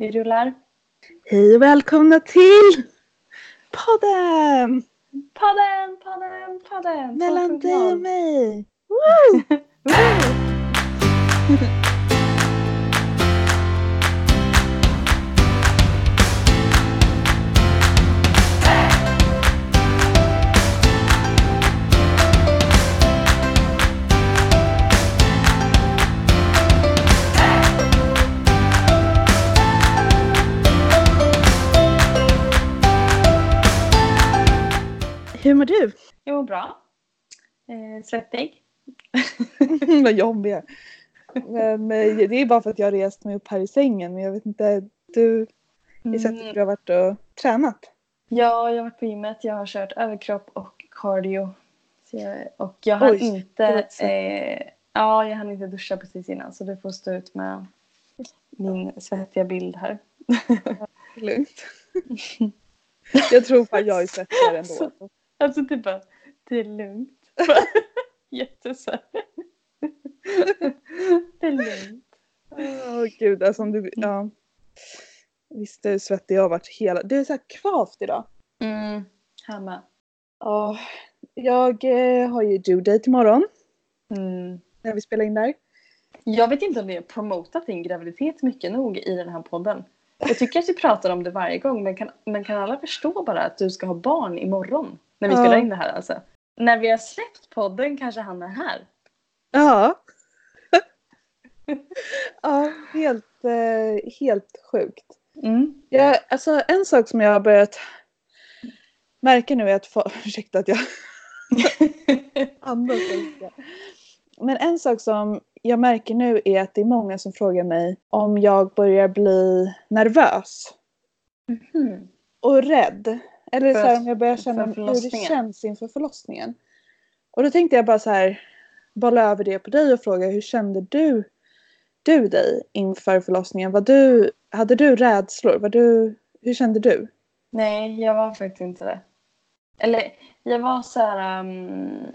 Vi rullar. Hej och välkomna till podden! Podden, podden, podden. Mellan dig och 2.0. mig. Woo! bra. Eh, svettig. Vad jobbig jag är. Men eh, det är bara för att jag har rest mig upp här i sängen. Men jag vet inte, du, sett att du har varit och tränat. Ja, jag har varit på gymmet. Jag har kört överkropp och cardio. Jag, och jag hann Oj, inte... Eh, ja, jag hann inte duscha precis innan. Så du får stå ut med min svettiga bild här. Lugnt. Jag tror fan jag är svettigare ändå. Alltså typ bara, det är lugnt. Jätteså. Det är lugnt. Åh gud, alltså om du, ja. Visst är svettig jag har varit hela, det är så här kvavt idag. Mm, här med. Ja, jag eh, har ju due date imorgon Mm. när vi spelar in där. Jag vet inte om vi har promotat din graviditet mycket nog i den här podden. Jag tycker att vi pratar om det varje gång men kan, men kan alla förstå bara att du ska ha barn imorgon? När vi Ja. spelar in det här alltså. När vi har släppt podden kanske han är här. Ja. ja, helt, eh, helt sjukt. Mm. Jag, alltså, en sak som jag har börjat märka nu är att, ursäkta att jag andas. Men en sak som jag märker nu är att det är många som frågar mig om jag börjar bli nervös Mhm. och rädd. Eller För så här, om jag börjar känna hur det känns inför förlossningen. Och då tänkte jag bara så här bolla över det på dig och fråga hur kände du, du dig inför förlossningen? Var du, hade du rädslor? Var du, hur kände du? Nej, jag var faktiskt inte det. Eller jag var så här... ehm,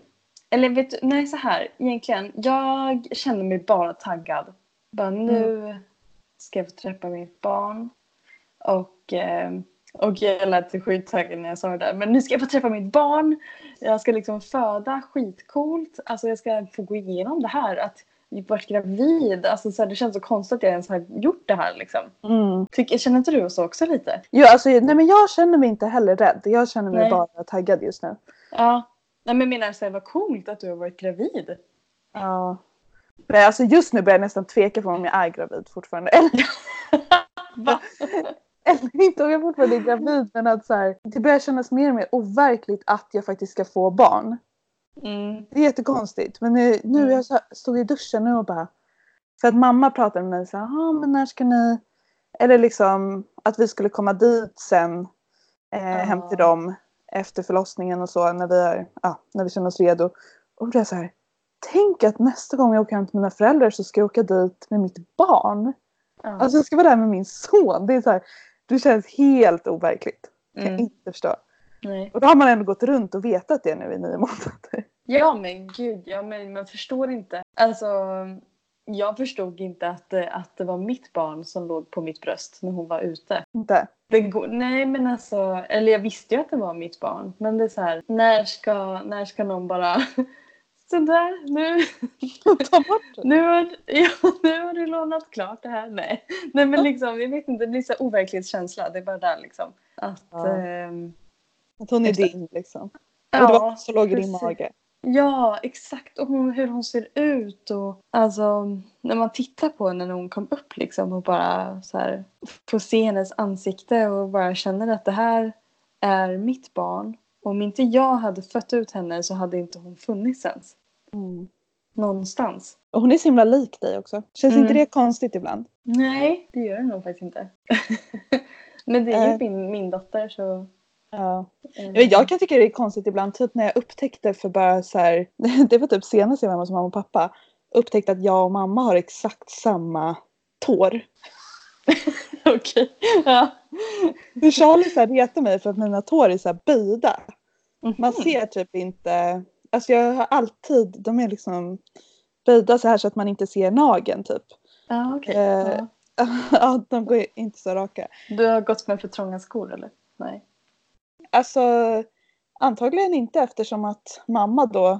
eller vet du, nej så här egentligen. Jag kände mig bara taggad. Bara nu ska jag få träffa mitt barn. Och, ehm, och jag lät taggad när jag sa det där. Men nu ska jag få träffa mitt barn. Jag ska liksom föda skitcoolt. Alltså jag ska få gå igenom det här. Att varit gravid. Alltså så här, det känns så konstigt att jag ens har gjort det här liksom. Mm. Tycker, känner inte du så också lite? Jo, alltså, nej, men jag känner mig inte heller rädd. Jag känner mig Nej. bara taggad just nu. Ja. Nej, men menar så här, vad coolt att du har varit gravid. Ja. Men alltså just nu börjar jag nästan tveka på om jag är gravid fortfarande. Va? eller inte om jag fortfarande är gravid men att så här, det börjar kännas mer och mer overkligt att jag faktiskt ska få barn. Mm. Det är jättekonstigt. Men nu, nu Mm. jag så stod i duschen nu och bara. För att mamma pratade med mig så här, "Ja, men när ska ni? Eller liksom att vi skulle komma dit sen. Eh, Hem till Ja. dem efter förlossningen och så när vi, är, ja, när vi känner oss redo. Och då är så här. Tänk att nästa gång jag åker hem till mina föräldrar så ska jag åka dit med mitt barn. Ja. Alltså jag ska vara där med min son. Det är så här. Det känns helt overkligt. Kan jag Mm. inte förstå. Nej. Och då har man ändå gått runt och vetat det nu i nio månader. Ja men gud, ja, men man förstår inte. Alltså, jag förstod inte att, att det var mitt barn som låg på mitt bröst när hon var ute. Inte. Nej men alltså, eller jag visste ju att det var mitt barn. Men det är så här, när ska, när ska någon bara Sådär, nu, Ta bort det. nu, har, ja, nu har du lånat klart det här. Nej, nej men liksom, jag vet inte, det blir så overklighetskänsla. Det är bara där liksom. Att, Ja. ehm, Att hon är det. din liksom. och det var som låg i din mage. Ja, exakt. Och hon, hur hon ser ut. Och, alltså, när man tittar på henne när hon kom upp liksom, och bara så här, får se hennes ansikte och bara känner att det här är mitt barn. Om inte jag hade fött ut henne så hade inte hon funnits ens. Mm. Någonstans. Och hon är så himla lik dig också. Känns inte Mm. det konstigt ibland? Nej, det gör det nog faktiskt inte. Men det är ju Äh. min, min dotter så... Ja. eh, Jag, kan tycka det är konstigt ibland, typ när jag upptäckte för bara så här, det var typ senast jag var hos mamma och pappa, upptäckte att jag och mamma har exakt samma tår. Okej. Ja. För Charlie så här retar mig för att mina tår är så här böjda. Man Mhm. ser typ inte, alltså jag har alltid, de är liksom böjda så här så att man inte ser nageln typ. Ja, okej. Eh, Ja. ja, de går inte så raka. Du har gått med för trånga skor eller? Nej. Alltså antagligen inte eftersom att mamma då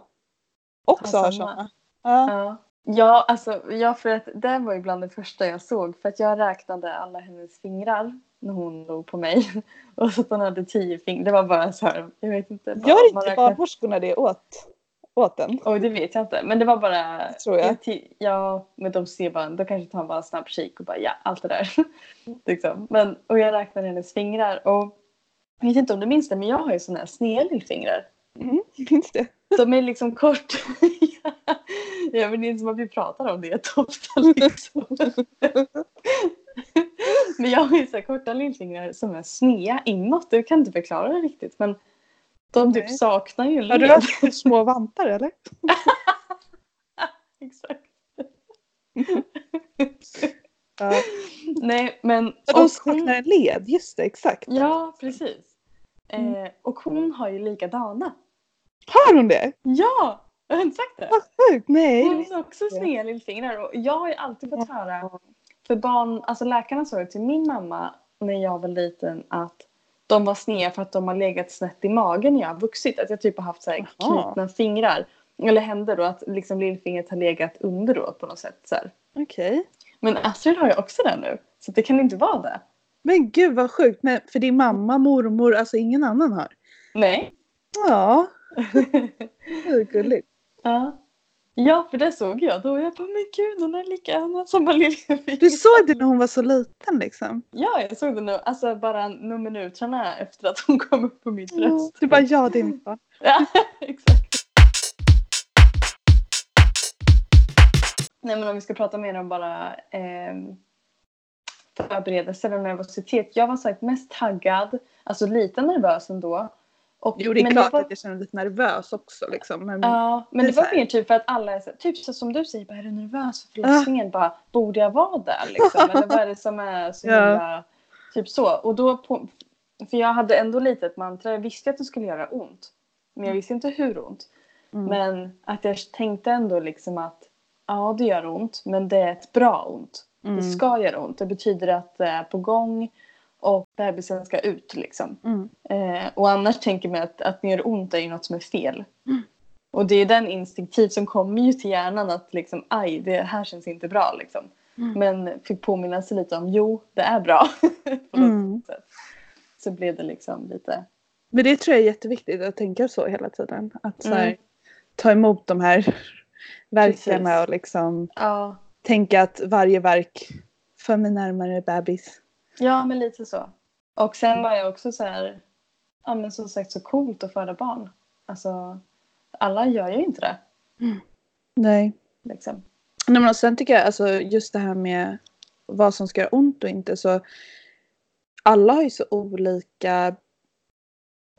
också Har har sådana. Ja. Ja. Ja, alltså, ja, för att det var ju bland det första jag såg. För att jag räknade alla hennes fingrar när hon låg på mig. Och så att hon hade tio fingrar. Det var bara så här, jag vet inte. bara- Gör inte barnmorskorna det åt, åt den? Oj, det vet jag inte. Men det var bara... Tror jag. Ja, men de ser bara, de kanske tar bara en snabb kik och bara ja, allt det där. liksom. men, och jag räknade hennes fingrar och jag vet inte om du minns det, men jag har ju sådana här sneda lillfingrar. Mm, minns det? De är liksom kort. jag vet inte som att vi pratar om det ofta liksom. men jag har ju så korta lillfingrar som är sneda inåt. Du kan inte förklara det riktigt men de typ Nej. saknar ju Har du led. haft små vantar eller? Exakt. Ja. Nej men... De saknar en led, just det, exakt. Ja precis. Mm. Eh, och hon har ju likadana. Har hon det? Ja! Jag har inte sagt det. Vad sjukt, nej. Hon har också sneda lillfingrar och jag har ju alltid fått höra för barn, alltså läkarna sa ju till min mamma när jag var liten att de var sneda för att de har legat snett i magen när jag har vuxit. Att jag typ har haft så här knutna fingrar. Eller händer då att liksom lillfingret har legat under då på något sätt. Så. Okej. Men Astrid har ju också det nu. Så det kan inte vara det. Men gud vad sjukt. Men för din mamma, mormor, alltså ingen annan har? Nej. Ja, det är gulligt. ja. Ja, för det såg jag då. Jag bara, men gud hon är likadan som lillfingret. Du såg det när hon var så liten liksom? Ja, jag såg det nu. Alltså bara några minuterna efter att hon kom upp på mitt bröst. Du bara ja det är mitt barn. Ja, exakt. Nej men om vi ska prata mer om bara eh, förberedelser och nervositet. Jag var sagt mest taggad, alltså lite nervös ändå. Och, Jo det är men klart var, att jag känner lite nervös också liksom. Men, Ja, men det det var mer typ för att alla är typ så som du säger, bara, är du nervös för förlossningen? Bara, borde jag vara där liksom? Eller vad är det som är så Ja. himla, typ så. Och då på, för jag hade ändå lite ett mantra, jag visste att det skulle göra ont. Men jag visste inte hur ont. Mm. Men att jag tänkte ändå liksom att ja, det gör ont, men det är ett bra ont. Mm. Det ska göra ont. Det betyder att det är på gång och bebisen ska ut liksom. Mm. Eh, och annars tänker man att, att det gör ont är ju något som är fel. Mm. Och det är den instinktivt som kommer ju till hjärnan att liksom aj, det här känns inte bra liksom. Mm. Men fick påminna sig lite om jo, det är bra. på något Mm. sätt. Så blev det liksom lite Men det tror jag är jätteviktigt att tänka så hela tiden. Att här, Mm. ta emot de här verkarna Precis. och liksom ja, tänka att varje verk för mig närmare bebis. Ja, men lite så. Och sen var jag också så här, ja men som sagt så coolt att föda barn. Alltså, alla gör ju inte det. Nej. Liksom. Nej men och sen tycker jag alltså just det här med vad som ska göra ont och inte så alla har ju så olika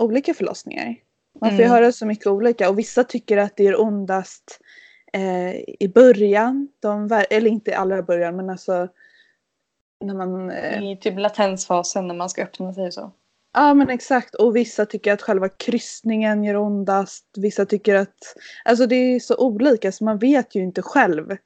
olika förlossningar. Man får ju Mm. höra så mycket olika och vissa tycker att det gör ondast eh, i början. De, eller inte i allra början men alltså när man eh, I typ latensfasen när man ska öppna sig så. Ja men exakt och vissa tycker att själva kryssningen gör ondast. Vissa tycker att, alltså det är så olika så man vet ju inte själv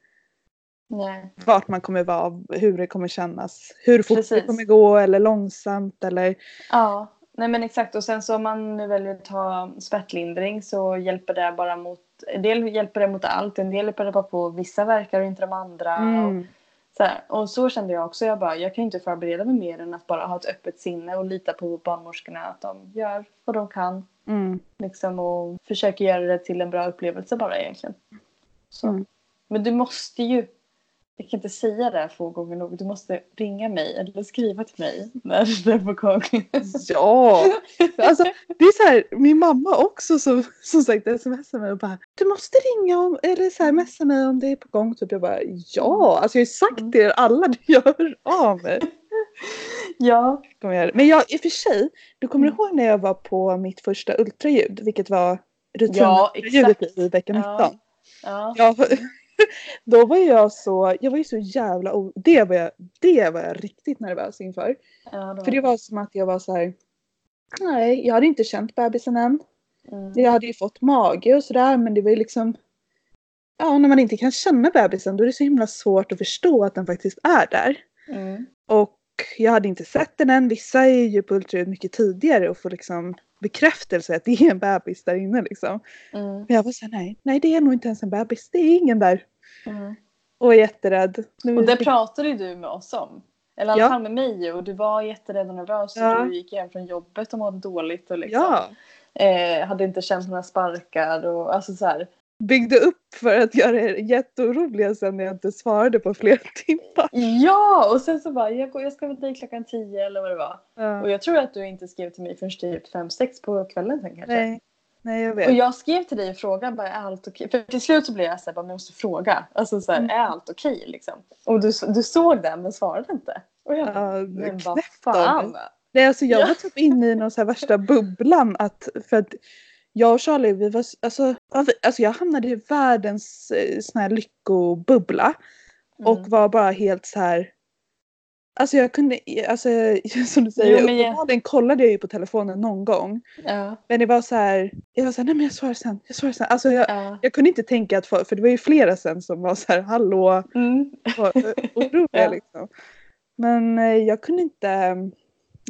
Nej. vart man kommer vara, hur det kommer kännas. Hur fort det Precis. kommer gå eller långsamt eller Ja, nej men exakt. Och sen så om man nu väljer att ta smärtlindring så hjälper det bara mot, en del hjälper det mot allt, en del hjälper det bara på vissa verkar och inte de andra. Mm. Så här. och så kände jag också, jag bara, jag kan inte förbereda mig mer än att bara ha ett öppet sinne och lita på barnmorskorna att de gör vad de kan. Mm. Liksom, och försöker göra det till en bra upplevelse bara egentligen. Så. Mm. Men du måste ju, jag kan inte säga det här två gånger nog, du måste ringa mig eller skriva till mig när det är på gång. Ja! Alltså, det är så här, min mamma också som, som sagt smsar mig och bara Du måste ringa om, eller så här, messa mig om det är på gång. Typ. Jag bara ja, alltså jag har ju sagt Mm. det till alla, jag hör av mig. ja. Kommer jag. Men jag, i och för sig, du kommer Mm. ihåg när jag var på mitt första ultraljud, vilket var Ja, rutinultraljudet exakt. i vecka 19. Ja. Ja. Ja, då var jag så, jag var ju så jävla, det var jag, det var jag riktigt nervös inför. Ja, För det var som att jag var så här. nej jag hade inte känt bebisen än. Mm. Jag hade ju fått mage och sådär men det var ju liksom, ja när man inte kan känna bebisen då är det så himla svårt att förstå att den faktiskt är där. Mm. Och jag hade inte sett den än. Vissa är ju på ultraljud mycket tidigare och får liksom bekräftelse att det är en bebis där inne liksom. Mm. Jag var såhär, nej, nej det är nog inte ens en bebis. Det är ingen där. Mm. Och är jätterädd. Nu- Och det pratade ju du med oss om. Eller i alla fall med mig och du var jätterädd och nervös Ja. och du gick hem från jobbet och mådde dåligt och liksom Ja, eh, hade inte känt några sparkar och alltså så här. Byggde upp för att göra er jätteoroliga sen när jag inte svarade på flera timmar. Ja! Och sen så bara, jag, går, jag ska med dig klockan tio eller vad det var. Ja. Och jag tror att du inte skrev till mig förrän typ fem sex på kvällen sen kanske. Nej, nej jag Och vet. jag skrev till dig och frågade bara, är allt okej? För till slut så blev jag bara, men jag måste fråga. Alltså såhär, Mm. är allt okej liksom? Och du, du såg den men svarade inte. Och jag bara, Ja, men vad fan. Nej, alltså jag Ja. var typ inne i någon så här värsta bubblan att för att jag och Charlie, vi var, alltså, alltså jag hamnade i världens eh, sån här lyckobubbla och Mm. var bara helt så här. Alltså jag kunde, alltså som du säger, Jo, jag- uppenbarligen kollade jag ju på telefonen någon gång. Ja, Men det var så här, jag var så här, nej men jag svarar sen, jag svarar sen. Alltså jag, ja. jag kunde inte tänka att, för, för det var ju flera sen som var så här, hallå, Mm. oroliga Ja. liksom. Men eh, jag kunde inte, eh,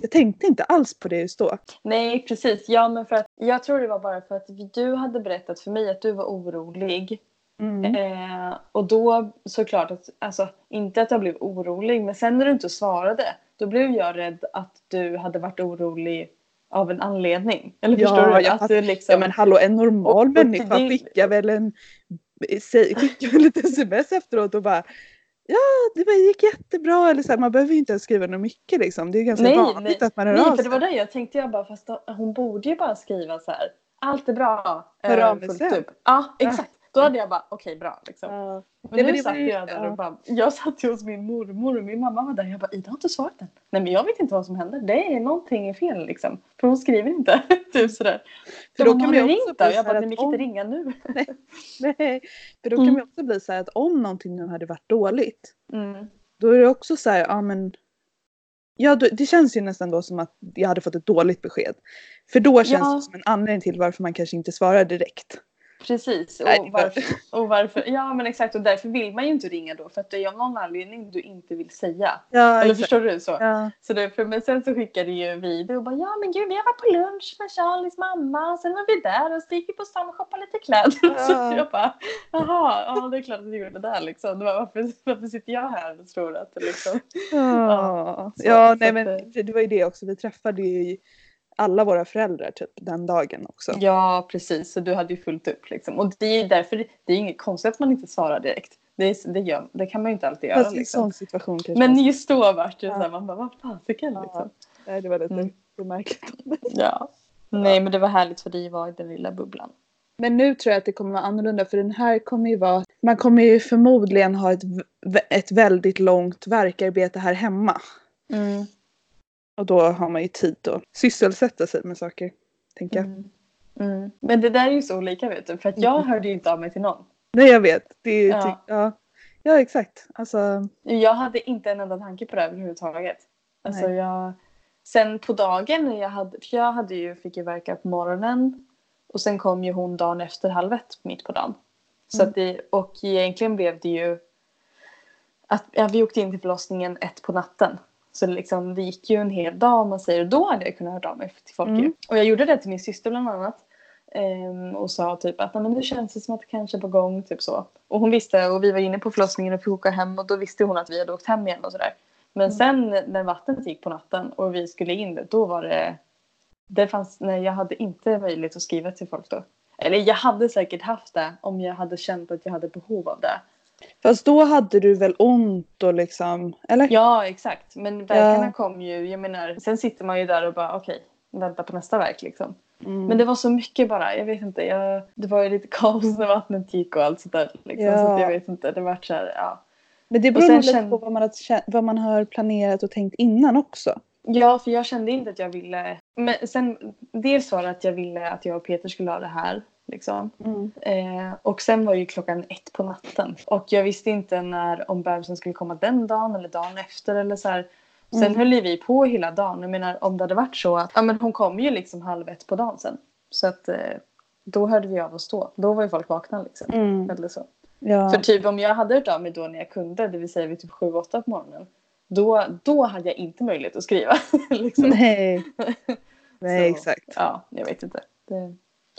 jag tänkte inte alls på det just då. Nej precis, ja men för att jag tror det var bara för att du hade berättat för mig att du var orolig. Mm. Eh, och då såklart att, alltså inte att jag blev orolig men sen när du inte svarade då blev jag rädd att du hade varit orolig av en anledning. Eller Ja, förstår du? jag Att du liksom, Ja men hallå en normal Och- människa det- skickar väl en skickar väl ett sms efteråt och bara Ja det bara gick jättebra eller så här, man behöver ju inte ens skriva något mycket liksom. Det är ganska Nej, vanligt nej. att man hör Nej, av för det sig. var det jag tänkte jag bara fast då, hon borde ju bara skriva så här. Allt är bra. Hör eh, av sen. upp. Ja exakt. Då hade jag bara okej bra liksom. Ja. Men Nej, nu satt jag där ja. och bara, jag satt hos min mormor och min mamma var där. Jag bara, Ida har inte svarat än. Nej men jag vet inte vad som händer. Det är någonting är fel liksom. För hon skriver inte. typ sådär. För då hon kan man ringt då. Jag bara, nej att kan inte ringa nu. Nej, för då kan Mm. man också bli så här att om någonting nu hade varit dåligt Mm. då är det också så här, ja men Ja, då, det känns ju nästan då som att jag hade fått ett dåligt besked. För då känns Ja. det som en anledning till varför man kanske inte svarar direkt. Precis. Nej, Och det var- varför, och varför, ja men exakt och därför vill man ju inte ringa då. För att det är av någon anledning du inte vill säga. Ja, Eller förstår du så? Ja. Så därför, men sen så skickade ju vi och bara ja men gud har varit på lunch med Charlies mamma. Sen var vi där och så gick vi på stan och shoppade lite kläder. Ja. Så jag bara jaha, ja det är klart att du gjorde det där liksom. Det var, varför, varför sitter jag här och tror att det liksom. Ja, så- ja så nej att, men eh, det det var ju det också. Vi träffade ju alla våra föräldrar typ den dagen också. Ja precis, så du hade ju fullt upp liksom. Och det är därför, det är inget konstigt att man inte svarar direkt. Det, är, det, gör, det kan man ju inte alltid göra Fast i en liksom. sån situation kanske Men just då vart det Ja. såhär, man bara vad fasiken Ja. liksom. Nej, det var lite Mm. märkligt. Ja. Nej men det var härligt för dig vara i den lilla bubblan. Men nu tror jag att det kommer vara annorlunda för den här kommer ju vara, man kommer ju förmodligen ha ett, ett väldigt långt verkarbete här hemma. Mm. Och då har man ju tid att sysselsätta sig med saker. Tänker jag. Mm. Mm. Men det där är ju så olika vet du. För att jag Mm. hörde ju inte av mig till någon. Nej jag vet. Det Ja. ja. ja. ja exakt. Alltså, Jag hade inte en enda tanke på det överhuvudtaget. Alltså jag... Sen på dagen när jag hade, för jag hade ju, fick ju verka på morgonen. Och sen kom ju hon dagen efter halv ett mitt på dagen. Så Mm. att det, och egentligen blev det ju att ja, vi åkte in till förlossningen ett på natten. Så liksom, det gick ju en hel dag om man säger. Då hade jag kunnat höra av mig till folk Mm. Och jag gjorde det till min syster bland annat. Ehm, och sa typ att "Nej, men det känns som att det kanske är på gång. Typ så. Och hon visste och vi var inne på förlossningen och fick åka hem och då visste hon att vi hade åkt hem igen och sådär. Men Mm. sen när vattnet gick på natten och vi skulle in då var det det fanns, nej jag hade inte möjlighet att skriva till folk då. Eller jag hade säkert haft det om jag hade känt att jag hade behov av det. Fast då hade du väl ont och liksom, eller? Ja exakt men verkarna Ja. kom ju, jag menar sen sitter man ju där och bara okej vänta på nästa verk liksom. Mm. Men det var så mycket bara, jag vet inte, jag, det var ju lite kaos när vattnet gick och allt sådär liksom. Så Ja. att jag vet inte, det vart såhär ja. Men det beror nog lite på vad man, har, vad man har planerat och tänkt innan också. Ja, för jag kände inte att jag ville... Men sen, dels var det att jag ville att jag och Peter skulle ha det här. Liksom. Eh, och sen var ju klockan ett på natten. Och jag visste inte när, om bebisen skulle komma den dagen eller dagen efter. Eller så här. Sen Mm. höll ju vi på hela dagen. Jag menar om det hade varit så att ja, men hon kom ju liksom halv ett på dagen sen. Så att eh, då hörde vi av oss då. Då var ju folk vakna liksom. Mm. Eller så. Ja. För typ om jag hade hört av mig då när jag kunde, det vill säga vid typ 7-8 på morgonen. då, då hade jag inte möjlighet att skriva. liksom. Nej. Nej, Så, exakt. Ja, jag vet inte. Det...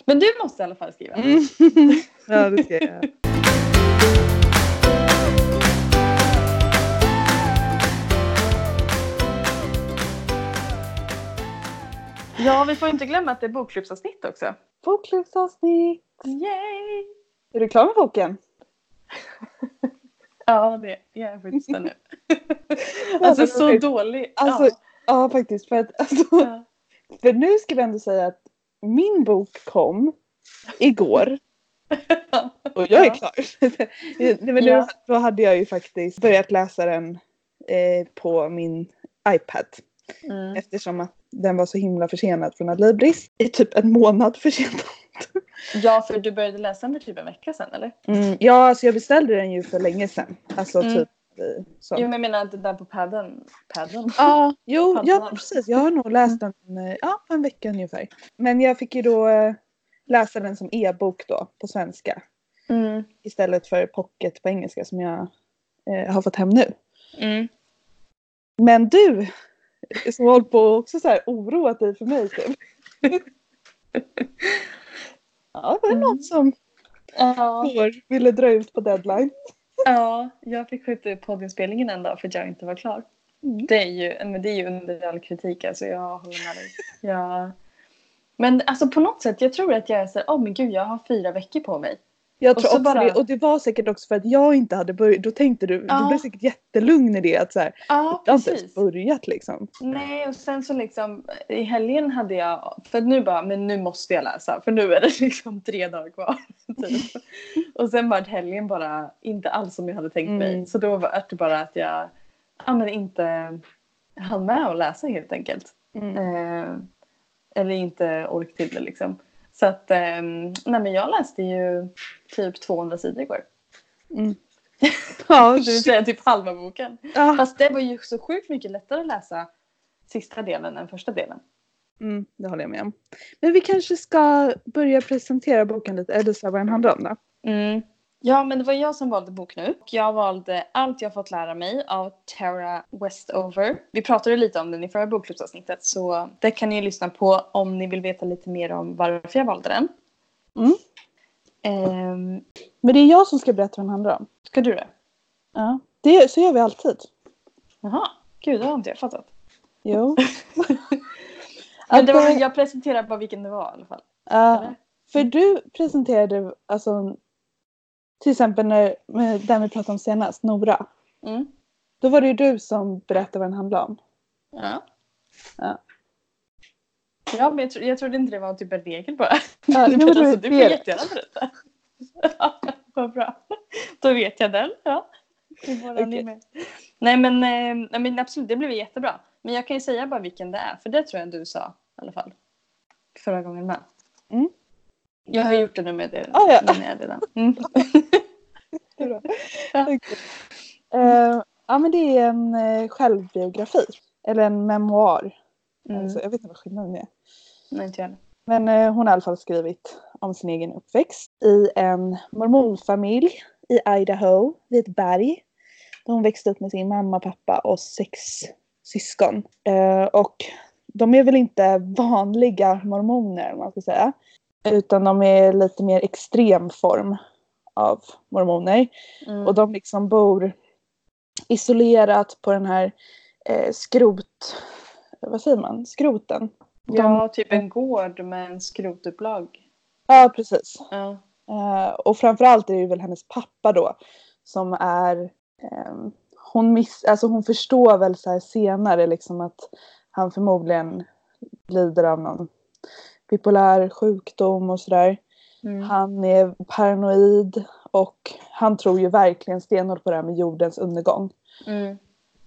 Men du måste i alla fall skriva. Mm. ja, det ska jag göra. Ja, vi får inte glömma att det är bokklubbsavsnitt också. Bokklubbsavsnitt. Yay! Är du klar med boken? Ja, det jag är faktiskt det nu. alltså så dålig. Alltså, ja. ja, faktiskt. För, att, alltså, Ja. för nu ska vi ändå säga att min bok kom igår. Och jag är klar. Nej, men nu, Ja. Då hade jag ju faktiskt börjat läsa den eh, på min iPad. Mm. Eftersom att den var så himla försenad från Adlibris. I typ en månad försenad. ja, för du började läsa den för typ en vecka sedan, eller? Mm, ja, alltså jag beställde den ju för länge sedan. Alltså Mm. typ eh, så. Jo, men jag menar det där på padden. padden. Ja, jo, ja Paddan. precis. Jag har nog läst den eh, ja, en vecka ungefär. Men jag fick ju då eh, läsa den som e-bok då på svenska. Mm. Istället för pocket på engelska som jag eh, har fått hem nu. Mm. Men du som har hållit på också så här oroat dig för mig typ. Ja, det någon Mm. som Ja, ville dra ut på deadline? Ja, jag fick skjuta upp poddinspelningen en dag för att jag inte var klar. Mm. Det är ju, men det är ju under all kritik, alltså jag håller med dig. Jag... Men alltså på något sätt, jag tror att jag är så åh men gud jag har fyra veckor på mig. Jag Och tror också bara- det. Och det var säkert också för att jag inte hade börjat. Då tänkte du, Ja. du blev säkert jättelugn i det att så här, Ja, jag har inte ens börjat liksom. Nej, och sen så liksom i helgen hade jag, för nu bara, men nu måste jag läsa för nu är det liksom tre dagar kvar. Typ. och sen var helgen bara inte alls som jag hade tänkt mig. Mm. Så då var det bara att jag ja, men inte hann med att läsa helt enkelt. Mm. Eh, eller inte ork till det liksom. Så att, eh, nej men jag läste ju typ 200 sidor igår. Mm. Ja, vill säga typ halva boken. ja. Fast det var ju så sjukt mycket lättare att läsa sista delen än första delen. Mm, det håller jag med om. Men vi kanske ska börja presentera boken lite. Eller så vad den handlar om då. Mm. Ja, men det var jag som valde bok nu. Jag valde Allt jag fått lära mig av Tara Westover. Vi pratade lite om den i förra bokklubbsavsnittet så det kan ni lyssna på om ni vill veta lite mer om varför jag valde den. Mm. Ehm, Men det är jag som ska berätta vad den handlar om. ska du det? Ja. Det, så gör vi alltid. Jaha, gud det har inte jag fattat. Jo. Men det var, jag presenterade bara vilken det var i alla fall. eller? för du presenterade alltså till exempel när, med den vi pratade om senast, Nora. Mm. Då var det ju du som berättade vad den handlade om. Ja. Ja. Ja, men jag, tro, jag trodde inte det var typ en regel bara. Ja, men alltså, du får jättegärna berätta. Ja, Vad bra. Då vet jag den. Ja. Med. Nej men, eh, nej men absolut, det blev jättebra. Men jag kan ju säga bara vilken det är. För det tror jag du sa i alla fall. Förra gången med. Mm. Jag har gjort det nu med det. Ah, ja. jag redan. Mm. Det är bra. Ja. Okej. Eh, ja men det är en eh, självbiografi. Eller en memoar. Mm. Alltså, jag vet inte vad skillnaden är. Nej, inte jag. Men eh, hon har i alla fall skrivit om sin egen uppväxt i en mormonfamilj i Idaho vid ett berg. Där hon växte upp med sin mamma, pappa och sex syskon. Och de är väl inte vanliga mormoner om man ska säga. Utan de är lite mer extrem form av mormoner. Mm. Och de liksom bor isolerat på den här eh, skrot... Vad säger man? Skroten. De, Ja, typ en gård med en skrotupplag. ja, precis. Ja. Eh, och framförallt är det väl hennes pappa då som är ehm, hon, miss, alltså hon förstår väl så här senare liksom att han förmodligen lider av någon bipolär sjukdom och sådär. Mm. Han är paranoid och han tror ju verkligen stenhårt på det här med jordens undergång. Mm.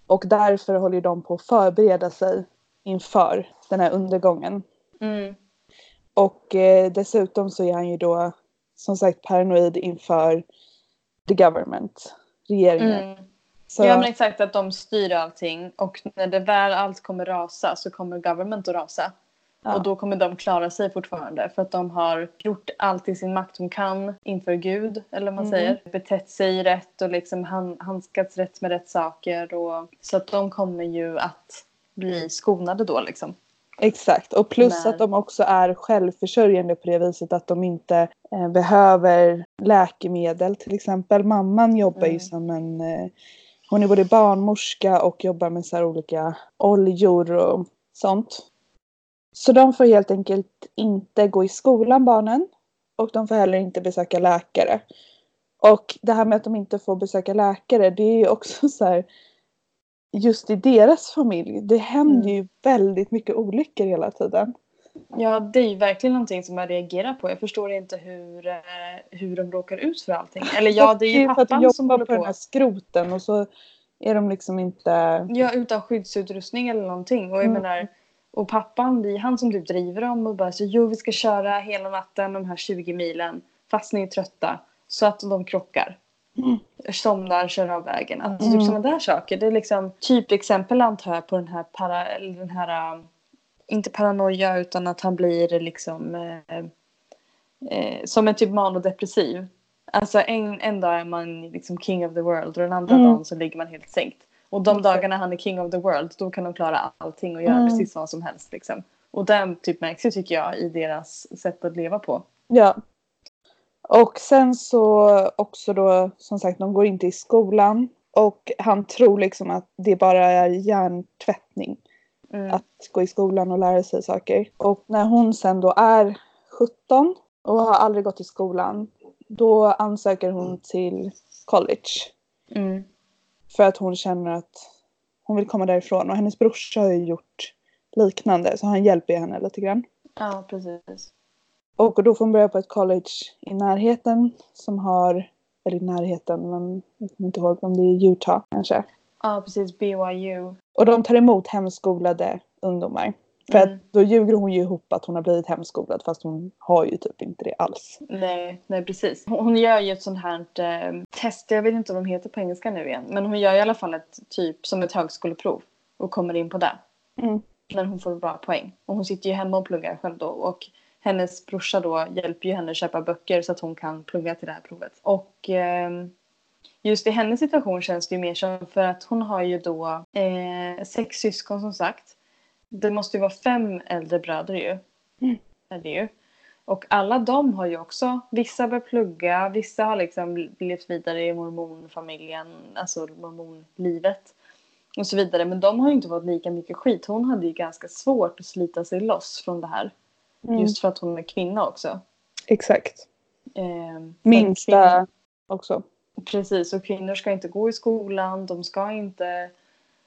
Och därför håller de på att förbereda sig inför den här undergången. Mm. Och eh, dessutom så är han ju då som sagt paranoid inför the government, regeringen. Mm. Så, Ja men exakt att de styr allting och när det väl allt kommer rasa så kommer government att rasa. Ja. Och då kommer de klara sig fortfarande för att de har gjort allt i sin makt de kan inför Gud, eller vad man Mm. säger. Betett sig rätt och liksom han, handskats rätt med rätt saker. Och, så att de kommer ju att bli skonade då liksom. Exakt, och plus När- att de också är självförsörjande på det viset att de inte eh, behöver läkemedel till exempel. Mamman jobbar ju Mm. som en, eh, hon är både barnmorska och jobbar med så här olika oljor och sånt. Så de får helt enkelt inte gå i skolan barnen och de får heller inte besöka läkare. Och det här med att de inte får besöka läkare det är ju också så här just i deras familj. Det händer Mm. ju väldigt mycket olyckor hela tiden. Ja, det är ju verkligen någonting som jag reagerar på. Jag förstår inte hur, eh, hur de råkar ut för allting. Eller ja, det är ju att de pappan som håller på den på. här skroten och så är de liksom inte... Ja, utan skyddsutrustning eller någonting. Och jag Mm. menar, och pappan, det är han som typ driver dem och bara så jo vi ska köra hela natten de här 20 milen fast ni är trötta. Så att de krockar. Mm. Somnar, kör av vägen. Alltså Mm. typ sådana där saker. Det är liksom typexempel antar jag på den här, para, den här um, inte paranoia utan att han blir liksom eh, eh, som en typ manodepressiv. Alltså en, en dag är man liksom king of the world och den andra Mm. dagen så ligger man helt sänkt. Och de dagarna han är king of the world då kan de klara allting och göra Mm. precis vad som helst. Liksom. Och det typ märks ju tycker jag i deras sätt att leva på. Ja. Och sen så också då som sagt de går inte i skolan. Och han tror liksom att det bara är hjärntvättning. Mm. Att gå i skolan och lära sig saker. Och när hon sen då är 17 och har aldrig gått i skolan. Då ansöker hon till college. Mm. För att hon känner att hon vill komma därifrån. Och hennes brorsa har ju gjort liknande. Så han hjälper henne lite grann. Ja, precis. Och då får hon börja på ett college i närheten som har, eller i närheten men jag kommer inte ihåg om det är Utah kanske. Ja, precis. BYU. Och de tar emot hemskolade ungdomar. För Mm. att då ljuger hon ju ihop att hon har blivit hemskolad fast hon har ju typ inte det alls. Nej, nej precis. Hon hon gör ju ett sånt här eh, test, jag vet inte vad de heter på engelska nu igen. Men hon gör i alla fall ett typ som ett högskoleprov. Och kommer in på det. Mm. Men hon får bra poäng. Och hon sitter ju hemma och pluggar själv då. Och hennes brorsa då hjälper ju henne att köpa böcker så att hon kan plugga till det här provet. Och ehm, just i hennes situation känns det ju mer som för att hon har ju då eh, sex syskon som sagt. Det måste ju vara fem äldre bröder ju. Mm. Är det ju. Och alla de har ju också, vissa börjar plugga, vissa har liksom levt vidare i mormonfamiljen, alltså mormonlivet och så vidare. Men de har ju inte fått lika mycket skit. Hon hade ju ganska svårt att slita sig loss från det här. Mm. Just för att hon är kvinna också. Exakt. Ehm, Minsta också. Precis, och kvinnor ska inte gå i skolan. De ska inte...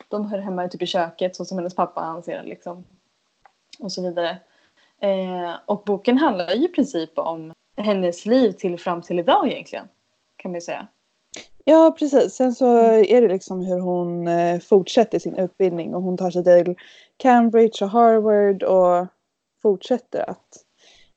De hör hemma typ i köket så som hennes pappa anser liksom. Och så vidare. Eh, och boken handlar ju i princip om hennes liv till fram till idag egentligen. Kan man ju säga. Ja precis. Sen så är det liksom hur hon eh, fortsätter sin utbildning och hon tar sig till Cambridge och Harvard och fortsätter att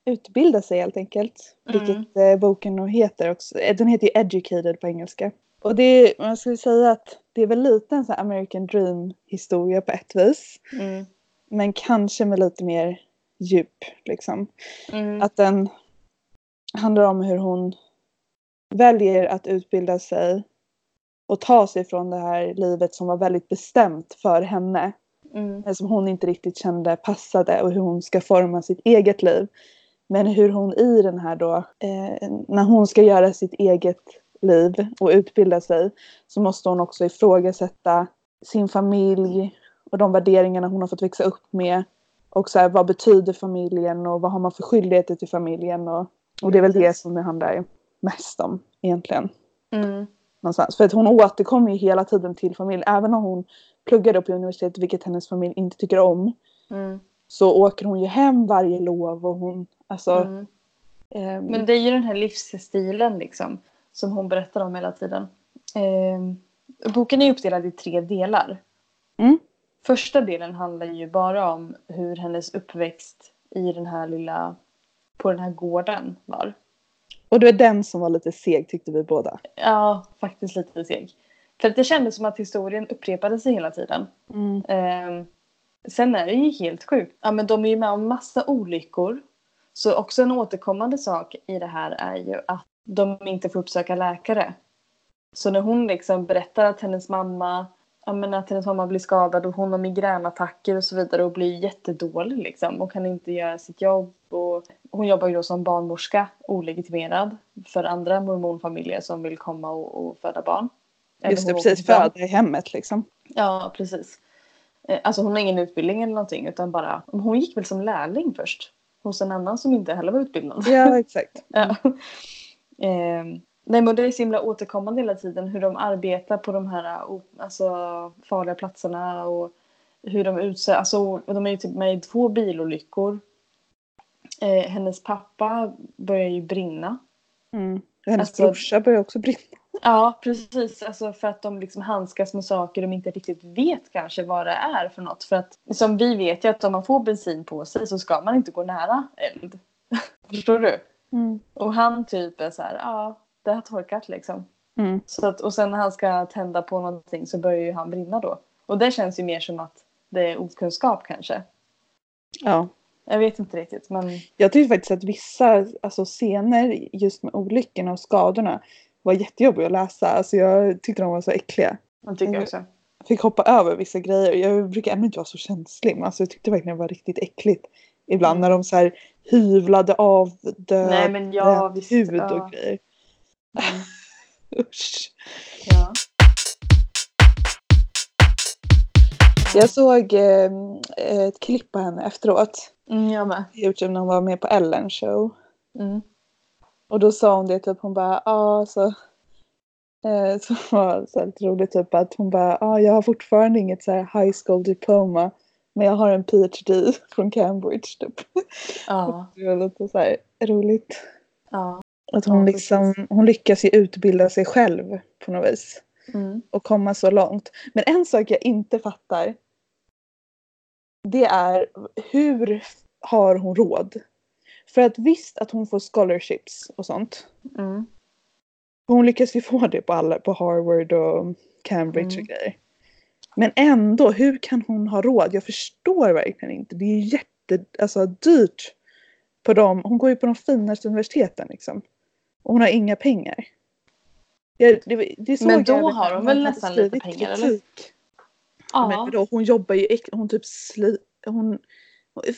utbilda sig helt enkelt. Mm. Vilket eh, boken heter också. Eh, Den heter ju Educated på engelska. Och det är, man skulle säga att det är väl lite en sån American Dream historia på ett vis. Mm. Men kanske med lite mer djup liksom. Mm. Att den handlar om hur hon väljer att utbilda sig och ta sig från det här livet som var väldigt bestämt för henne. Mm. men Som hon inte riktigt kände passade och hur hon ska forma sitt eget liv. Men hur hon i den här då, eh, när hon ska göra sitt eget liv och utbilda sig så måste hon också ifrågasätta sin familj och de värderingarna hon har fått växa upp med. Och så här, vad betyder familjen och vad har man för skyldigheter till familjen och, och det är väl det som det handlar mest om egentligen. Mm. Någonstans. För att hon återkommer ju hela tiden till familj. Även om hon pluggade på universitetet, vilket hennes familj inte tycker om. Mm. Så åker hon ju hem varje lov och hon, alltså. Mm. ehm, Men det är ju den här livsstilen liksom. Som hon berättar om hela tiden. Ehm, boken är uppdelad i tre delar. Mm. Första delen handlar ju bara om hur hennes uppväxt i den här lilla, på den här gården var. Och det var den som var lite seg tyckte vi båda. Ja, faktiskt lite seg. För att det kändes som att historien upprepade sig hela tiden. Mm. Ehm, Sen är det ju helt sjukt. Ja, men de är ju med om massa olyckor. Så också en återkommande sak i det här är ju att de inte får uppsöka läkare. Så när hon liksom berättar att hennes mamma ja, men att hennes mamma blir skadad och hon har migränattacker och så vidare och blir jättedålig liksom och kan inte göra sitt jobb. Och hon jobbar ju då som barnmorska olegitimerad för andra mormonfamiljer som vill komma och, och föda barn. Just det, precis. Föda i hemmet liksom. Ja, precis. Eh, alltså hon har ingen utbildning eller någonting utan bara, hon gick väl som lärling först. Hos en annan som inte heller var utbildad. Ja, exakt. ja. Eh, nej men det är så himla återkommande hela tiden hur de arbetar på de här alltså, farliga platserna och hur de utsätter, alltså de är ju typ med i två bilolyckor. Eh, hennes pappa börjar ju brinna. Mm. Hennes alltså, brorsa börjar också brinna. Ja, precis. Alltså för att de liksom handskas med saker de inte riktigt vet kanske vad det är för något. För att som vi vet ju att om man får bensin på sig så ska man inte gå nära eld. Förstår du? Mm. Och han typ är så här, ja, det har torkat liksom. Mm. Så att, och sen när han ska tända på någonting så börjar ju han brinna då. Och det känns ju mer som att det är okunskap kanske. Ja. Jag vet inte riktigt men. Jag tycker faktiskt att vissa alltså, scener just med olyckorna och skadorna var jättejobbiga att läsa. Alltså jag tyckte de var så äckliga. Jag tycker jag också. Jag fick hoppa över vissa grejer. Jag brukar ändå inte vara så känslig men alltså jag tyckte verkligen det var riktigt äckligt. Ibland mm. när de så här hyvlade av död Nej, men ja, visst, huvud och ja. grejer. Mm. Usch. Ja. Jag såg eh, ett klipp på henne efteråt. Mm, jag med. Youtube när hon var med på Ellen show. Mm. Och då sa hon det typ, hon bara, ja så. Eh, så var så lite roligt typ att hon bara, ja jag har fortfarande inget så här high school diploma. Men jag har en PhD från Cambridge typ. Ja. Det var lite så här roligt. Ja. Att hon, liksom, hon lyckas ju utbilda sig själv på något vis. Mm. Och komma så långt. Men en sak jag inte fattar. Det är hur har hon råd? För att visst att hon får scholarships och sånt. Mm. Hon lyckas ju få det på alla, på Harvard och Cambridge Mm. och grejer. Men ändå, hur kan hon ha råd? Jag förstår verkligen inte. Det är ju jätte, alltså dyrt. På dem. Hon går ju på de finaste universiteten liksom. Och hon har inga pengar. Jag, det, det Men då jag har när hon väl nästan lite pengar, eller? kritik. Men Ja. vadå, hon jobbar ju, hon typ sli, hon,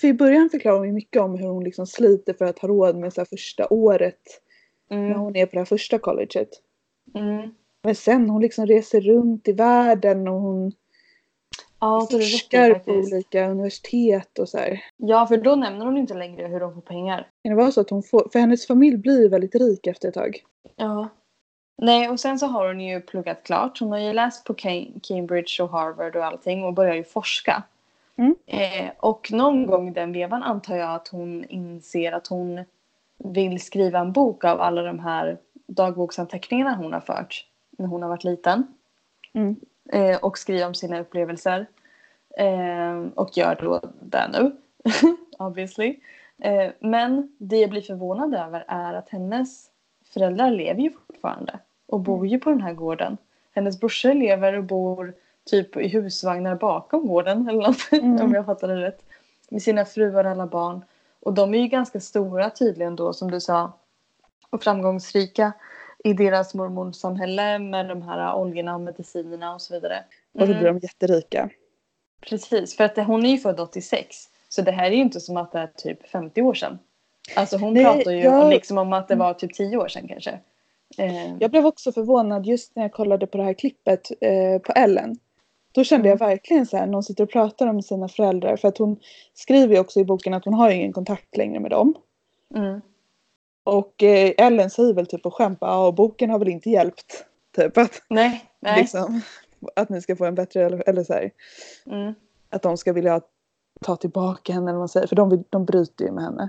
för i början förklarar hon ju mycket om hur hon liksom sliter för att ha råd med så här första året. När Mm. hon är på det här första colleget. Mm. Men sen hon liksom reser runt i världen och hon Ja, räcker forskar på olika universitet och så här. Ja, för då nämner hon inte längre hur de får pengar. Kan det vara så att hon får, för hennes familj blir väldigt rik efter ett tag. Ja. Nej, och sen så har hon ju pluggat klart. Hon har ju läst på Cam- Cambridge och Harvard och allting och börjar ju forska. Mm. Eh, och någon gång i den vevan antar jag att hon inser att hon vill skriva en bok av alla de här dagboksanteckningarna hon har fört när hon har varit liten. Mm. Eh, och skriva om sina upplevelser. Eh, och gör då det nu. Obviously. Eh, men det jag blir förvånad över är att hennes föräldrar lever ju fortfarande. Och bor ju på den här gården. Hennes brorsor lever och bor typ i husvagnar bakom gården. Eller något, Mm. om jag fattar det rätt. Med sina fruar och alla barn. Och de är ju ganska stora tydligen då som du sa. Och framgångsrika i deras mormonsamhälle med de här oljorna och medicinerna och så vidare. Och så Mm. blir de jätterika. Precis, för att hon är ju född 86. Så det här är ju inte som att det är typ 50 år sedan. Alltså hon Nej, pratar ju jag- om, liksom om att det var typ 10 år sedan kanske. Eh, Jag blev också förvånad just när jag kollade på det här klippet eh, på Ellen. Då kände jag verkligen så här, någon sitter och pratar om sina föräldrar. För att hon skriver ju också i boken att hon har ingen kontakt längre med dem. mm, Och eh, Ellen säger väl typ på skämt, ja och boken har väl inte hjälpt. Typ att, nej, nej. liksom, att ni ska få en bättre, eller, eller så här, Mm, att de ska vilja ta tillbaka henne eller vad man säger. För de, de bryter ju med henne.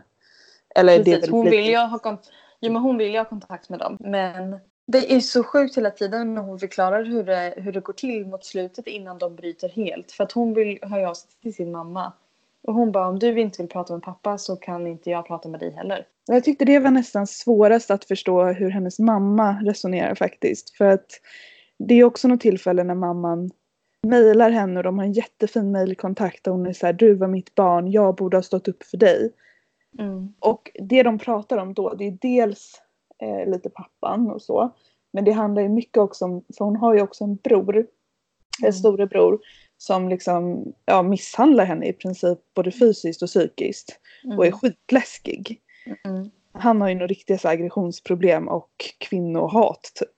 Eller det är precis. väl Hon vill ju ha kont- jo, men hon vill ju ha kontakt med dem. Men det är så sjukt hela tiden när hon förklarar hur det, hur det går till mot slutet innan de bryter helt. För att hon vill höra av sig till sin mamma. Och hon bara om du inte vill prata med pappa så kan inte jag prata med dig heller. Jag tyckte det var nästan svårast att förstå hur hennes mamma resonerar faktiskt. För att det är också något tillfälle när mamman mejlar henne och de har en jättefin mejlkontakt där hon är så här, du var mitt barn, jag borde ha stått upp för dig. Mm. Och det de pratar om då, det är dels eh, lite pappan och så. Men det handlar ju mycket också om, för hon har ju också en bror, Mm. en storebror, som liksom ja, misshandlar henne i princip både fysiskt och psykiskt. Och är skitläskig. Mm. Han har ju nog riktiga så aggressionsproblem och kvinnohat typ.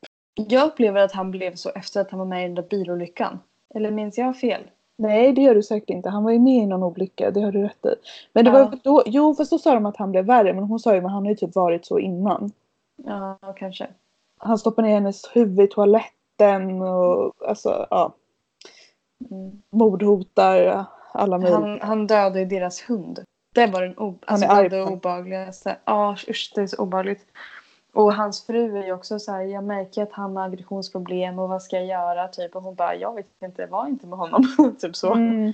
Jag upplever att han blev så efter att han var med i den där bilolyckan. Eller minns jag fel? Nej det gör du säkert inte. Han var ju med i någon olycka, det har du rätt i. Men det Ja. var då, jo fast då sa de att han blev värre men hon sa ju att han har ju typ varit så innan. Ja, kanske. Han stoppar ner hennes huvud i toaletten och alltså ja. Mordhotar alla möjliga. Han, han dödade ju deras hund. Det var den o- Han alltså, är det obehagligaste. Ja, usch det är så obehagligt. Och hans fru är ju också så här, jag märker att han har aggressionsproblem och vad ska jag göra? Typ. Och hon bara, jag vet inte, var inte med honom. typ så. Mm.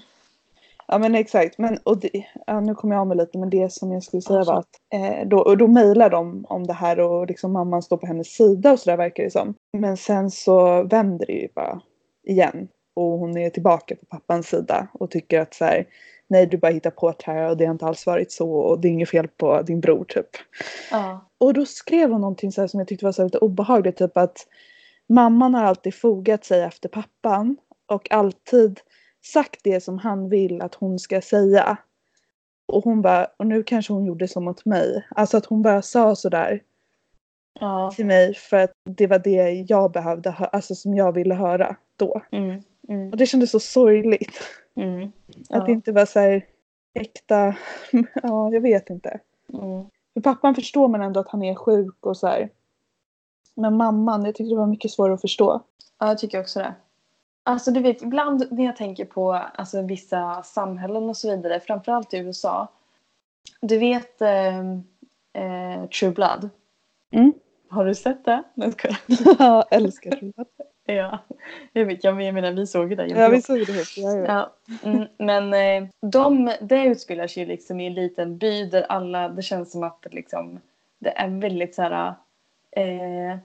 Ja men exakt. Men, och det, ja, nu kommer jag av mig lite men det som jag skulle säga var att eh, då, och då mejlar de om det här och liksom mamman står på hennes sida och sådär verkar det som. Men sen så vänder det ju bara igen. Och hon är tillbaka på pappans sida och tycker att så här, nej du bara hittar på det här och det har inte alls varit så och det är inget fel på din bror typ. Ja. Och då skrev hon någonting så som jag tyckte var så lite obehagligt. Typ att mamman har alltid fogat sig efter pappan. Och alltid sagt det som han vill att hon ska säga. Och hon bara, och nu kanske hon gjorde så mot mig. Alltså att hon bara sa sådär Ja. till mig för att det var det jag behövde alltså som jag ville höra då. Mm. Mm. Och det kändes så sorgligt. Mm. Att det inte var så här äkta, ja jag vet inte. Mm. För pappan förstår man ändå att han är sjuk och så här. Men mamman, jag tyckte det var mycket svårare att förstå. Ja, jag tycker också det. Alltså du vet, ibland när jag tänker på alltså, vissa samhällen och så vidare, framförallt i USA. Du vet eh, eh, True Blood? Mm. Har du sett det? Jag. Älskar det. Ja, jag vet, jag menar vi såg ju det. Ja vi såg det ihop. Ja, ja. Ja, mm, men eh, de, det utspelar sig ju liksom i en liten by där alla, det känns som att det liksom, det är väldigt så här, eh,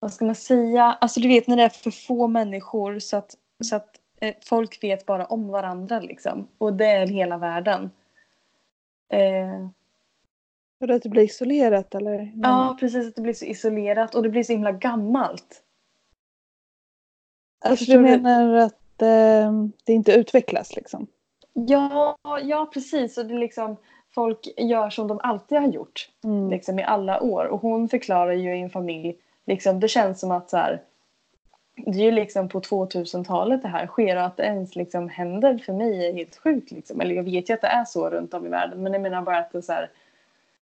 vad ska man säga, alltså du vet när det är för få människor så att, så att eh, folk vet bara om varandra liksom. Och det är hela världen. Eh, För att det blir isolerat eller? ja, precis, att det blir så isolerat och det blir så himla gammalt. Alltså du menar att eh, det inte utvecklas liksom? Ja, ja precis. Och det är liksom, folk gör som de alltid har gjort. Mm. liksom, i alla år. Och hon förklarar ju i en familj, liksom, det känns som att så här, det är ju liksom på 2000-talet det här sker och att det ens liksom händer för mig är helt sjukt. Liksom. Eller jag vet ju att det är så runt om i världen men jag menar bara att det är så här,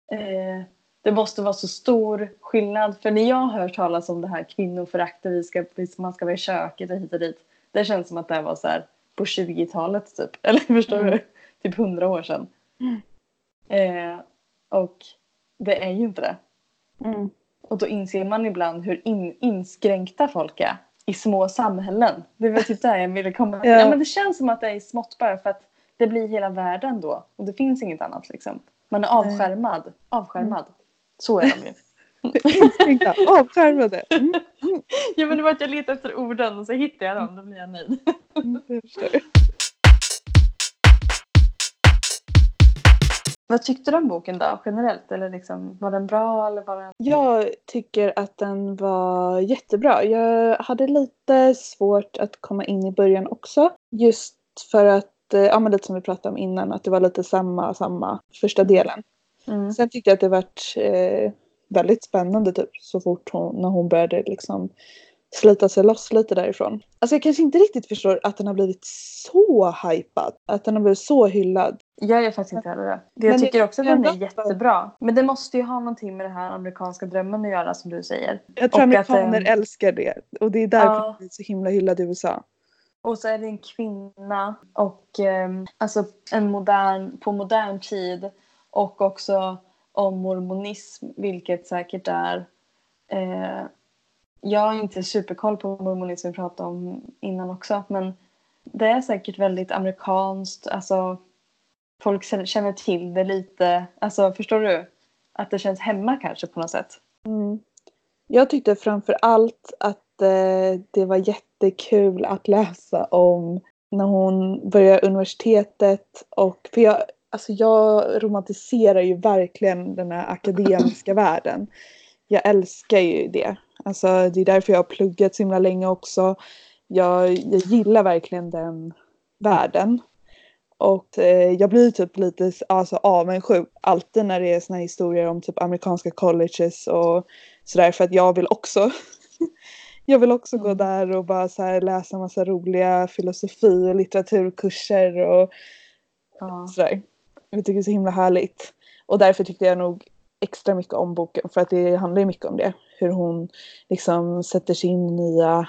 eh, det måste vara så stor skillnad. För när jag hör talas om det här kvinnoföraktet, vi ska, vi- man ska vara i köket och hit och dit. Det känns som att det var så här på 20-talet typ. Eller förstår Mm. du? Typ 100 år sedan. Eh, och det är ju inte det. Mm. Och då inser man ibland hur in, inskränkta folk är i små samhällen. Det var typ där jag ville komma. Ja. Ja. men det känns som att det är smått bara för att det blir hela världen då. Och det finns inget annat liksom. Man är avskärmad. Avskärmad. Så är de ju. Avskärmade. Mm. ja men det var att jag letade efter orden och så hittade jag dem. Då blir jag nöjd. Mm, jag. Vad tyckte du om boken då generellt? Eller liksom, var den bra eller var den... Jag tycker att den var jättebra. Jag hade lite svårt att komma in i början också. Just för att, eh, ja men lite som vi pratade om innan, att det var lite samma, samma första delen. Mm. Sen tyckte jag att det vart eh, väldigt spännande typ så fort hon, när hon började liksom slita sig loss lite därifrån. Alltså jag kanske inte riktigt förstår att den har blivit så hypad. Att den har blivit så hyllad. Jag gör faktiskt inte heller det. Men Jag tycker det- också att den är jättebra. Men det måste ju ha någonting med den här amerikanska drömmen att göra som du säger. Jag tror Och att, amerikaner eh, älskar det. Och det är därför Ja. den blir så himla hyllad i USA. Och så är det en kvinna och ehm, alltså en modern, på modern tid och också om mormonism, vilket säkert är eh, jag har inte superkoll på mormonism vi pratade om innan också men det är säkert väldigt amerikanskt, alltså folk känner- till det lite, alltså förstår du? Att det känns hemma kanske på något sätt. Mm. Jag tyckte framför allt att eh, det var jättekul att läsa om när hon börjar universitetet och för jag, alltså jag romantiserar ju verkligen den här akademiska världen. Jag älskar ju det. Alltså det är därför jag har pluggat så himla länge också. Jag, jag gillar verkligen den världen. Och eh, jag blir typ lite alltså, avundsjuk alltid när det är såna här historier om typ amerikanska colleges och sådär för att jag vill också jag vill också gå Mm. där och bara så här läsa massa roliga filosofi och litteraturkurser och Ja. sådär. Jag tycker det är så himla härligt. Och därför tyckte jag nog extra mycket om boken för att det handlar ju mycket om det. Hur hon liksom sätter sig in i nya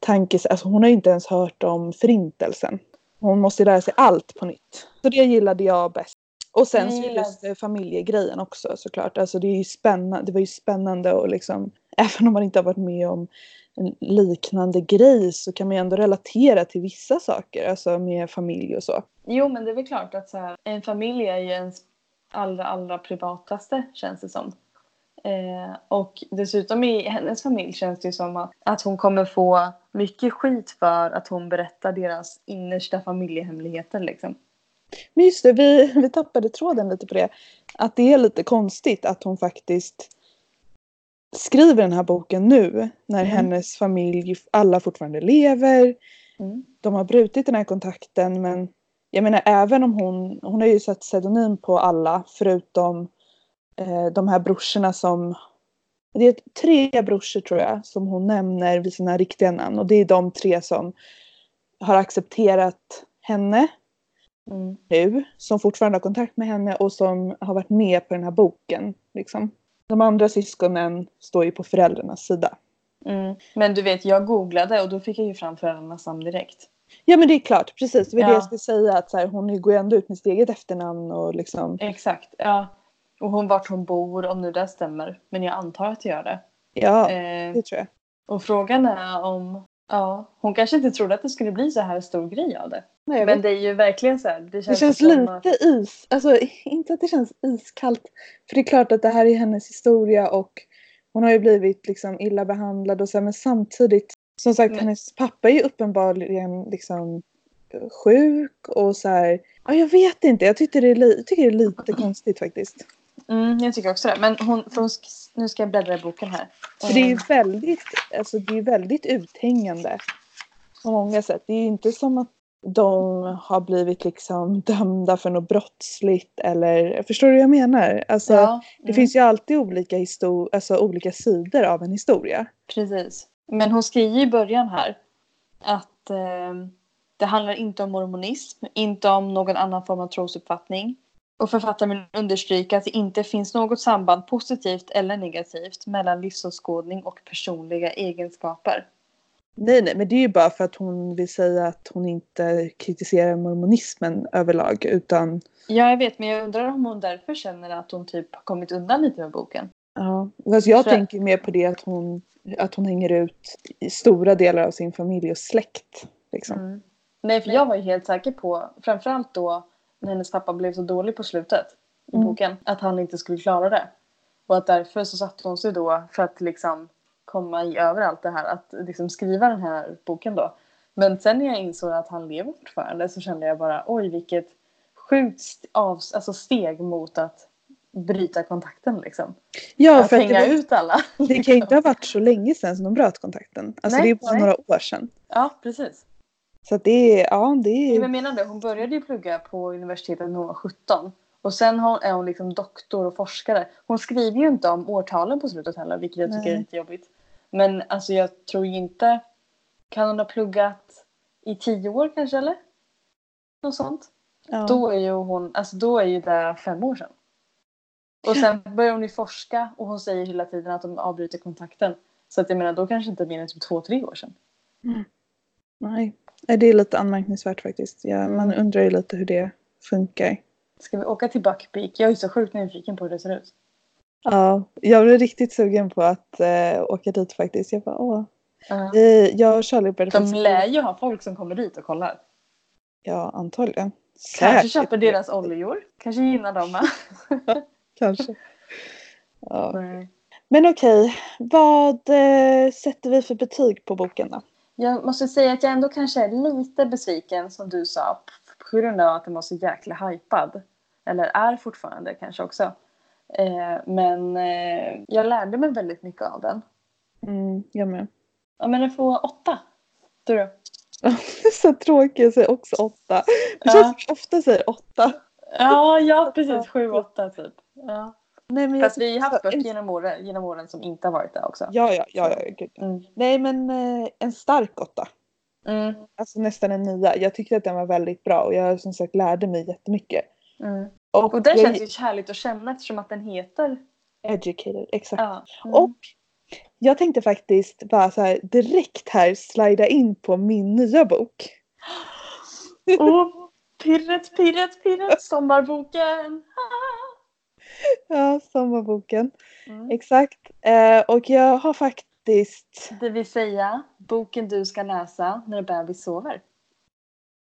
tankes... Alltså hon har ju inte ens hört om förintelsen. Hon måste lära sig allt på nytt. Så det gillade jag bäst. Och sen så just eh, familjegrejen också såklart. Alltså det är ju spännande. Det var ju spännande och liksom även om man inte har varit med om en liknande grej så kan man ju ändå relatera till vissa saker. Alltså med familj och så. Jo men det är väl klart att så här, en familj är ju ens allra allra privataste känns det som. Eh, och dessutom i hennes familj känns det ju som att, att hon kommer få mycket skit för att hon berättar deras innersta familjehemligheter liksom. Men just det, vi, vi tappade tråden lite på det. Att det är lite konstigt att hon faktiskt skriver den här boken nu när Mm. hennes familj alla fortfarande lever. Mm. De har brutit den här kontakten men jag menar även om hon, hon har ju satt pseudonym på alla förutom eh, de här brorsorna som det är tre brorsor tror jag som hon nämner vid sina riktiga namn och det är de tre som har accepterat henne Mm. nu som fortfarande har kontakt med henne och som har varit med på den här boken. Liksom. De andra syskonen står ju på föräldrarnas sida. Mm. Men du vet, jag googlade och då fick jag ju fram föräldrarnas namn direkt. Ja men det är klart, precis. Det var det Ja. jag skulle säga att så här, hon går ju ändå ut med sitt eget efternamn och liksom. Exakt, ja. Och hon vart hon bor, om nu det stämmer. Men jag antar att det gör det. Ja, Eh, det tror jag. och frågan är om... Ja, hon kanske inte trodde att det skulle bli så här stor grej av det. Nej, Men det är ju verkligen så här. Det känns, det känns lite att- is, alltså inte att det känns iskallt. För det är klart att det här är hennes historia och hon har ju blivit liksom illa behandlad och så här, men samtidigt som sagt Men- hennes pappa är ju uppenbarligen liksom sjuk och så här. Ja, jag vet inte, jag tycker det är, li- tycker det är lite konstigt faktiskt. Mm, jag tycker också det. Men hon, hon nu ska jag bläddra i boken här. För det är ju Eh, väldigt, alltså det är väldigt uthängande på många sätt. Det är ju inte som att de har blivit liksom dömda för något brottsligt eller förstår du vad jag menar? Alltså, ja, Det mm, finns ju alltid olika, histor- alltså olika sidor av en historia. Precis. Men hon skriver i början här att eh, det handlar inte om mormonism, inte om någon annan form av trosuppfattning. Och författaren vill understryka att det inte finns något samband, positivt eller negativt, mellan livsåskådning och personliga egenskaper. Nej, nej, men det är ju bara för att hon vill säga att hon inte kritiserar mormonismen överlag utan Ja, jag vet, men jag undrar om hon därför känner att hon typ har kommit undan lite med boken. ja. Fast jag För- tänker mer på det att hon, att hon hänger ut i stora delar av sin familj och släkt. Liksom. Mm. Nej, för jag var ju helt säker på, framförallt då när hennes pappa blev så dålig på slutet i Mm. boken, att han inte skulle klara det. Och att därför så satte hon sig då för att liksom komma i över allt det här, att liksom skriva den här boken då. Men sen när jag insåg att han lever fortfarande så kände jag bara oj vilket sjukt av, alltså steg mot att bryta kontakten liksom. Ja, att för att hänga det, ut alla. det kan ju inte ha varit så länge sedan som de bröt kontakten. Alltså Nej, det är bara nej. några år sedan. Ja, precis. Så det är, ja det är Jag menar det, hon började ju plugga på universitetet när hon var 17. Och sen är hon liksom doktor och forskare. Hon skriver ju inte om årtalen på slutet heller, vilket jag tycker Nej. är lite jobbigt. Men alltså jag tror inte... Kan hon ha pluggat i tio år kanske eller? Något sånt. ja. Då är ju hon, alltså då är ju det fem år sedan. Och sen börjar hon ju forska och hon säger hela tiden att de avbryter kontakten. Så att jag menar då kanske inte mer än typ två, tre år sedan. Nej. Nej, det är lite anmärkningsvärt faktiskt. Ja, man undrar ju lite hur det funkar. Ska vi åka till Buckpeak? Jag är så sjukt nyfiken på hur det ser ut. Ja, jag blev riktigt sugen på att eh, åka dit faktiskt. Jag bara, åh. Ja. Eh, jag och Charlie började De lär ju ha folk som kommer dit och kollar. Ja, antagligen. Kanske Säkert. köper deras oljor. Kanske gynnar dem med. Kanske. Ja. Men okej, vad eh, sätter vi för betyg på boken då? Jag måste säga att jag ändå kanske är lite besviken som du sa på grund av att den var så jäkla hypad. Eller är fortfarande kanske också. Eh, men eh, jag lärde mig väldigt mycket av den. Mm, jag med. Ja men den får åtta. Du då? Så tråkigt, jag säger också åtta. Det Ja. känns som jag ofta säger åtta. Ja, ja precis. Sju, åtta typ. Ja. Nej, men Fast jag- vi har haft böcker en- genom åren, genom åren som inte har varit där också. Ja, ja, ja, ja gud. Mm. Nej, men eh, en stark åtta. Mm. Alltså nästan en nia. Jag tyckte att den var väldigt bra och jag som sagt lärde mig jättemycket. Mm. Och, Och den jag, känns ju härligt att känna eftersom att den heter... Educated, exakt. Ja. Mm. Och jag tänkte faktiskt bara så här direkt här slida in på min nya bok. Åh, pirret, pirret, pirret. Sommarboken. Ja, sommarboken. Mm. Exakt. Eh, och jag har faktiskt, Det vill säga boken du ska läsa när bebis sover.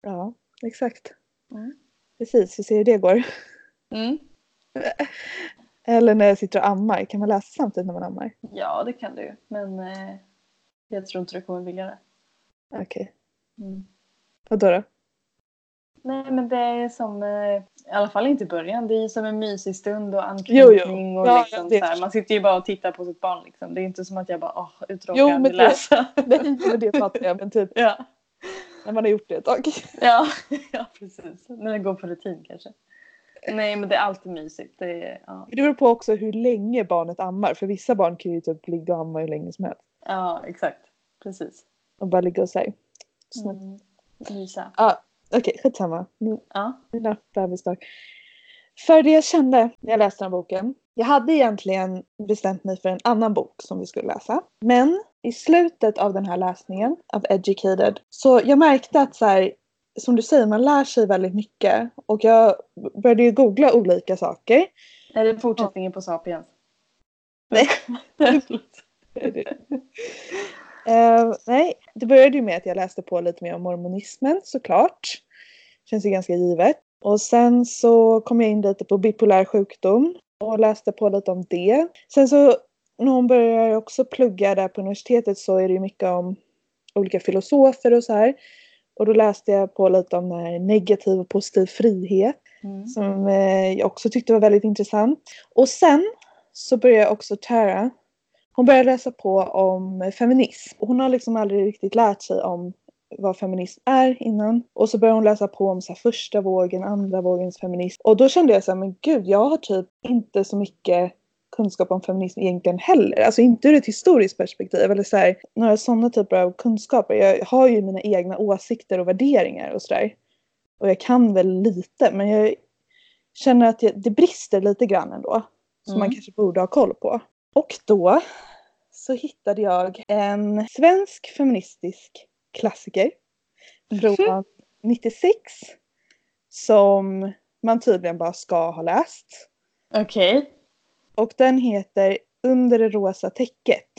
ja, exakt. Mm. Precis, vi ser hur det går. Mm. Eller när jag sitter och ammar. Kan man läsa samtidigt när man ammar? Ja, det kan du. Men eh, jag tror inte du kommer vilja det. Okej. Mm. Vadå då? Nej, men det är som, eh, i alla fall inte i början, det är som en mysig stund och Jo, anknytning jo. och Ja, liksom så här, man sitter ju bara och tittar på sitt barn liksom. Det är inte som att jag bara, åh, Jo, uttråkad, men vill det- läsa. Nej, men det fattar jag. Men typ ja. när man har gjort det ett tag. Ja, ja, precis. När det går på rutin kanske. Nej, men det är alltid mysigt. Det är, ja. Det beror på också hur länge barnet ammar. För vissa barn kan ju typ ligga och amma hur länge som helst. ja, exakt. Precis. Och bara ligga och säga. Snyggt. Mm. Mysa. Okej, skitsamma. Ja. mina bebisdag. För det jag kände när jag läste den här boken. Jag hade egentligen bestämt mig för en annan bok som vi skulle läsa. Men i slutet av den här läsningen av Educated så jag märkte att så här, som du säger, man lär sig väldigt mycket. Och jag började ju googla olika saker. Är det fortsättningen på Sapiens? Nej. Eh, nej, det började ju med att jag läste på lite mer om mormonismen såklart. Känns ju ganska givet. Och sen så kom jag in lite på bipolär sjukdom och läste på lite om det. Sen så när hon börjar också plugga där på universitetet så är det ju mycket om olika filosofer och så här. Och då läste jag på lite om här negativ och positiv frihet Mm. som eh, jag också tyckte var väldigt intressant. Och sen så började också Tara, hon började läsa på om feminism. Hon har liksom aldrig riktigt lärt sig om vad feminism är innan. Och så började hon läsa på om så första vågen, andra vågens feminism. Och då kände jag så här, men gud, jag har typ inte så mycket kunskap om feminism egentligen heller. Alltså inte ur ett historiskt perspektiv eller så här, några sådana typer av kunskaper. Jag har ju mina egna åsikter och värderingar och sådär. Och jag kan väl lite men jag känner att jag, det brister lite grann ändå. Som man Mm. kanske borde ha koll på. Och då så hittade jag en svensk feministisk klassiker från 96 som man tydligen bara ska ha läst. Okej. Och den heter Under det rosa täcket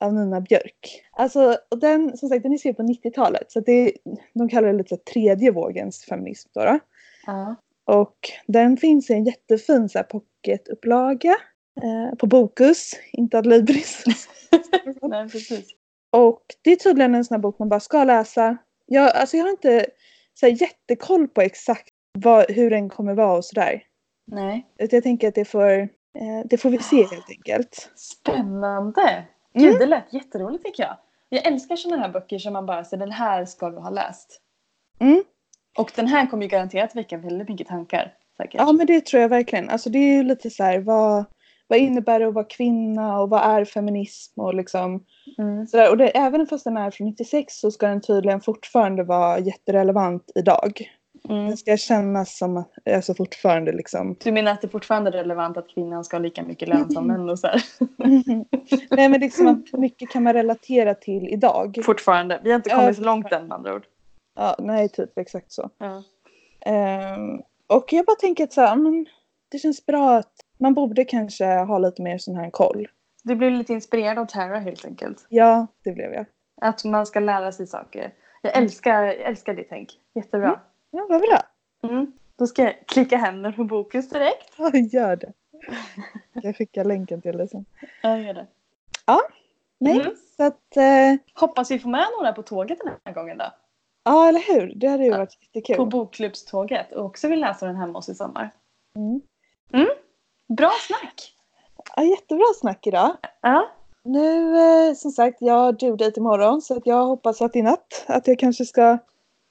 av Nina Björk. Alltså, och den, som sagt, den är skriven på 90-talet så det, de kallar det lite tredje vågens feminism då. då. Ja. Och den finns i en jättefin så här, pocketupplaga eh, på Bokus, inte Adlibris. Nej, precis. Och det är tydligen en sån här bok man bara ska läsa. Jag, alltså jag har inte så här, jättekoll på exakt vad, hur den kommer vara och sådär. Nej. Utan Jag tänker att det får, eh, det får vi se helt enkelt. Spännande! Mm. Gud, det lät jätteroligt tycker jag. Jag älskar sådana här böcker som man bara säger den här ska du ha läst. Mm. Och den här kommer ju garanterat väcka väldigt mycket tankar. Säkert. Ja men det tror jag verkligen. Alltså det är ju lite så här vad, vad innebär det att vara kvinna och vad är feminism och liksom Mm. sådär. Och det, även fast den är från 96 så ska den tydligen fortfarande vara jätterelevant idag. Mm. Den ska kännas som att, alltså fortfarande liksom. Du menar att det fortfarande är relevant att kvinnan ska ha lika mycket lön som män och så här? Nej men liksom att mycket kan man relatera till idag. Fortfarande. Vi har inte Ja, kommit så långt än med andra ord. Ja, nej typ exakt så. Ja. Ehm, och jag bara tänker att så här, men, det känns bra att man borde kanske ha lite mer sån här koll. Du blev lite inspirerad av Tara helt enkelt. Ja, det blev jag. Att man ska lära sig saker. Jag älskar, jag älskar ditt tänk. Jättebra. Ja, vad bra. Mm. Då ska jag klicka händer på Bokus direkt. Ja, gör det. Jag skickar länken till dig sen. Ja, gör det. Nej, Mm. så att eh, Hoppas vi får med några på tåget den här gången då. ja, eller hur? Det hade ju Ja. varit jättekul. På bokklubbståget och också vill läsa den hemma oss i sommar. Mm. Bra snack! Ja, jättebra snack idag. Ja. Nu eh, som sagt, jag har date imorgon så att jag hoppas att i natt att jag kanske ska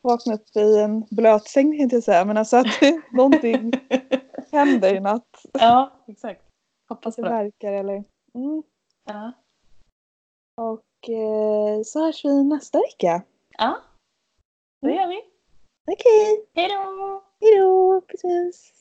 vakna upp i en blöt säng tänkte jag säga. Men alltså att någonting händer i natt. ja, exakt. Hoppas Det verkar eller. Mm. Ja. Och eh, så hörs vi nästa vecka. ja, det gör vi. Okej, Hej då! hejdå! Puss puss!